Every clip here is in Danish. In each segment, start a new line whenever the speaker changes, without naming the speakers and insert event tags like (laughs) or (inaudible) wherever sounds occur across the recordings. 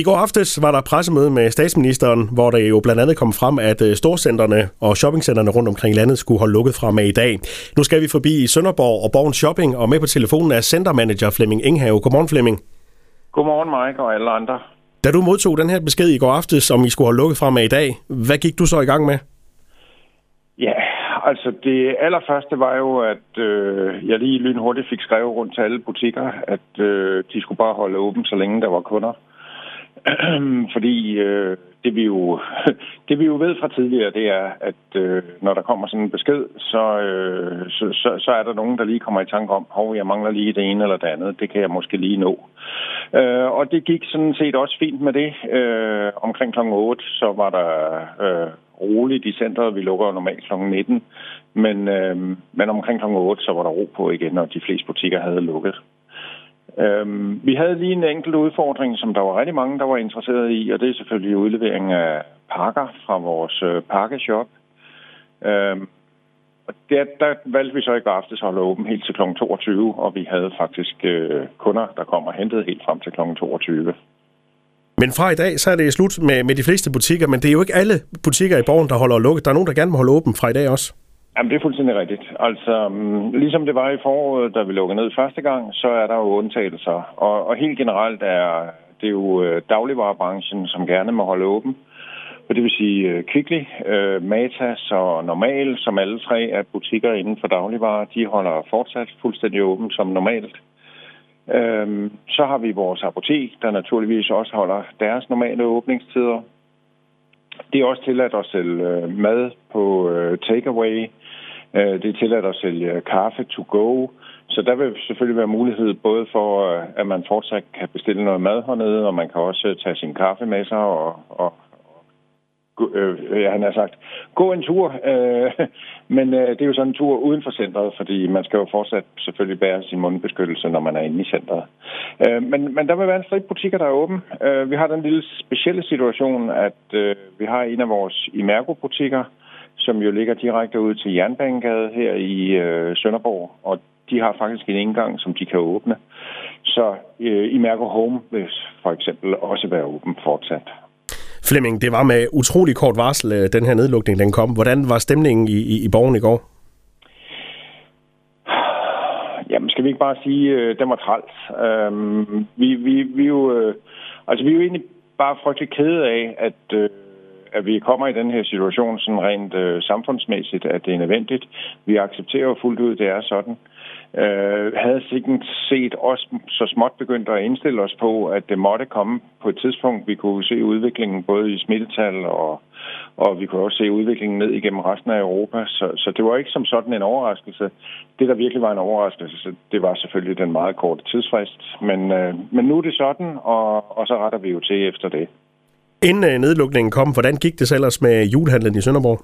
I går aftes var der pressemøde med statsministeren, hvor det jo blandt andet kom frem, at øh, storcenterne og shoppingcenterne rundt omkring landet skulle holde lukket fra med i dag. Nu skal vi forbi i Sønderborg og Borgens Shopping, og med på telefonen er centermanager Flemming Inghave. Godmorgen Flemming.
Godmorgen Mike og alle andre.
Da du modtog den her besked i går aftes, om I skulle holde lukket fra med i dag, hvad gik du så i gang med?
Ja, altså det allerførste var jo, at øh, jeg lige lynhurtigt fik skrevet rundt til alle butikker, at øh, de skulle bare holde åben, så længe der var kunder. (clears throat) Fordi øh, det, vi jo, (laughs) det vi jo ved fra tidligere, det er, at øh, når der kommer sådan en besked, så, øh, så, så, så er der nogen, der lige kommer i tanke om, hov, jeg mangler lige det ene eller det andet, det kan jeg måske lige nå. Øh, og det gik sådan set også fint med det. Øh, omkring kl. 8, så var der øh, roligt i centret. Vi lukker normalt kl. 19, men, øh, men omkring kl. 8, så var der ro på igen, og de fleste butikker havde lukket. Øhm, vi havde lige en enkelt udfordring, som der var rigtig mange, der var interesseret i, og det er selvfølgelig udlevering af pakker fra vores øh, pakkeshop. Øhm, og der, der valgte vi så i går aftes at holde åben helt til kl. 22, og vi havde faktisk øh, kunder, der kom og hentede helt frem til kl. 22.
Men fra i dag, så er det slut med, med de fleste butikker, men det er jo ikke alle butikker i borgen, der holder lukket. Der er nogen, der gerne må holde åben fra i dag også.
Jamen, det er fuldstændig rigtigt. Altså, mm, ligesom det var i foråret, da vi lukkede ned første gang, så er der jo undtagelser. Og, og helt generelt er det jo øh, dagligvarerbranchen, som gerne må holde åben. Og det vil sige øh, Kvickly, øh, Matas og Normal, som alle tre er butikker inden for dagligvarer, de holder fortsat fuldstændig åben som normalt. Øhm, så har vi vores apotek, der naturligvis også holder deres normale åbningstider. Det er også tilladt at sælge mad på takeaway. Øh, det er tilladt at sælge kaffe to go. Så der vil selvfølgelig være mulighed både for, øh, at man fortsat kan bestille noget mad hernede, og man kan også øh, tage sin kaffe med sig og, og øh, han har sagt, gå en tur. Øh, (laughs) men øh, det er jo sådan en tur uden for centret, fordi man skal jo fortsat selvfølgelig bære sin mundbeskyttelse, når man er inde i centret. Øh, men, men der vil være en stridt butikker, der er åben. Øh, vi har den lille specielle situation, at øh, vi har en af vores Imergo-butikker, som jo ligger direkte ud til Jernbanegade her i øh, Sønderborg, og de har faktisk en indgang, som de kan åbne. Så øh, Imergo Home vil for eksempel også være åben fortsat.
Flemming, det var med utrolig kort varsel, øh, den her nedlukning den kom. Hvordan var stemningen i, i, i borgen i går?
Jamen, skal vi ikke bare sige, at øh, den var træls. Øhm, vi, vi, vi, jo, øh, altså, vi er jo egentlig bare frygtelig kede af, at, øh, at vi kommer i den her situation sådan rent øh, samfundsmæssigt, at det er nødvendigt. Vi accepterer fuldt ud, at det er sådan. Øh, havde sikkert set os så småt begyndt at indstille os på, at det måtte komme på et tidspunkt. Vi kunne se udviklingen både i smittetal og, og vi kunne også se udviklingen ned igennem resten af Europa. Så, så det var ikke som sådan en overraskelse. Det, der virkelig var en overraskelse, det var selvfølgelig den meget korte tidsfrist. Men, øh, men nu er det sådan, og, og så retter vi jo til efter det.
Inden øh, nedlukningen kom, hvordan gik det så ellers med julehandlen i Sønderborg?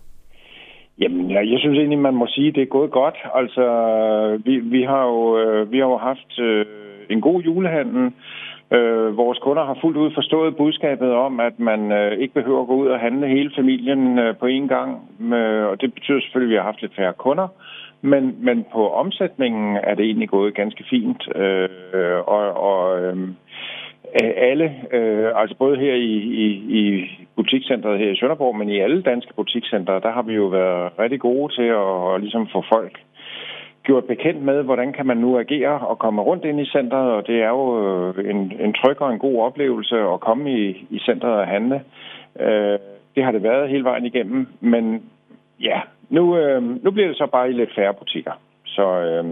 Jamen, ja, jeg synes egentlig, man må sige, at det er gået godt. Altså, vi, vi, har, jo, øh, vi har jo haft øh, en god julehandel. Øh, vores kunder har fuldt ud forstået budskabet om, at man øh, ikke behøver at gå ud og handle hele familien øh, på én gang. Øh, og det betyder selvfølgelig, at vi har haft lidt færre kunder. Men, men på omsætningen er det egentlig gået ganske fint. Øh, og og øh, alle, øh, altså både her i, i, i butikscentret her i Sønderborg, men i alle danske butikscentre, der har vi jo været rigtig gode til at, at ligesom få folk gjort bekendt med, hvordan kan man nu agere og komme rundt ind i centret, og det er jo øh, en, en tryg og en god oplevelse at komme i, i centret og handle. Øh, det har det været hele vejen igennem, men ja, nu, øh, nu bliver det så bare i lidt færre butikker. Så, øh,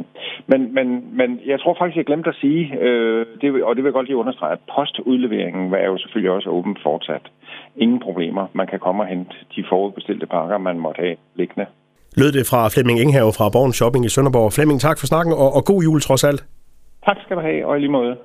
men, men, men jeg tror faktisk, jeg glemte at sige, øh, det, og det vil jeg godt lige understrege, at postudleveringen er jo selvfølgelig også åben fortsat. Ingen problemer. Man kan komme og hente de forudbestilte pakker, man måtte have liggende.
Lød det fra Flemming Inghave fra Borgen Shopping i Sønderborg. Flemming, tak for snakken, og, og god jul trods alt.
Tak skal du have, og i lige måde.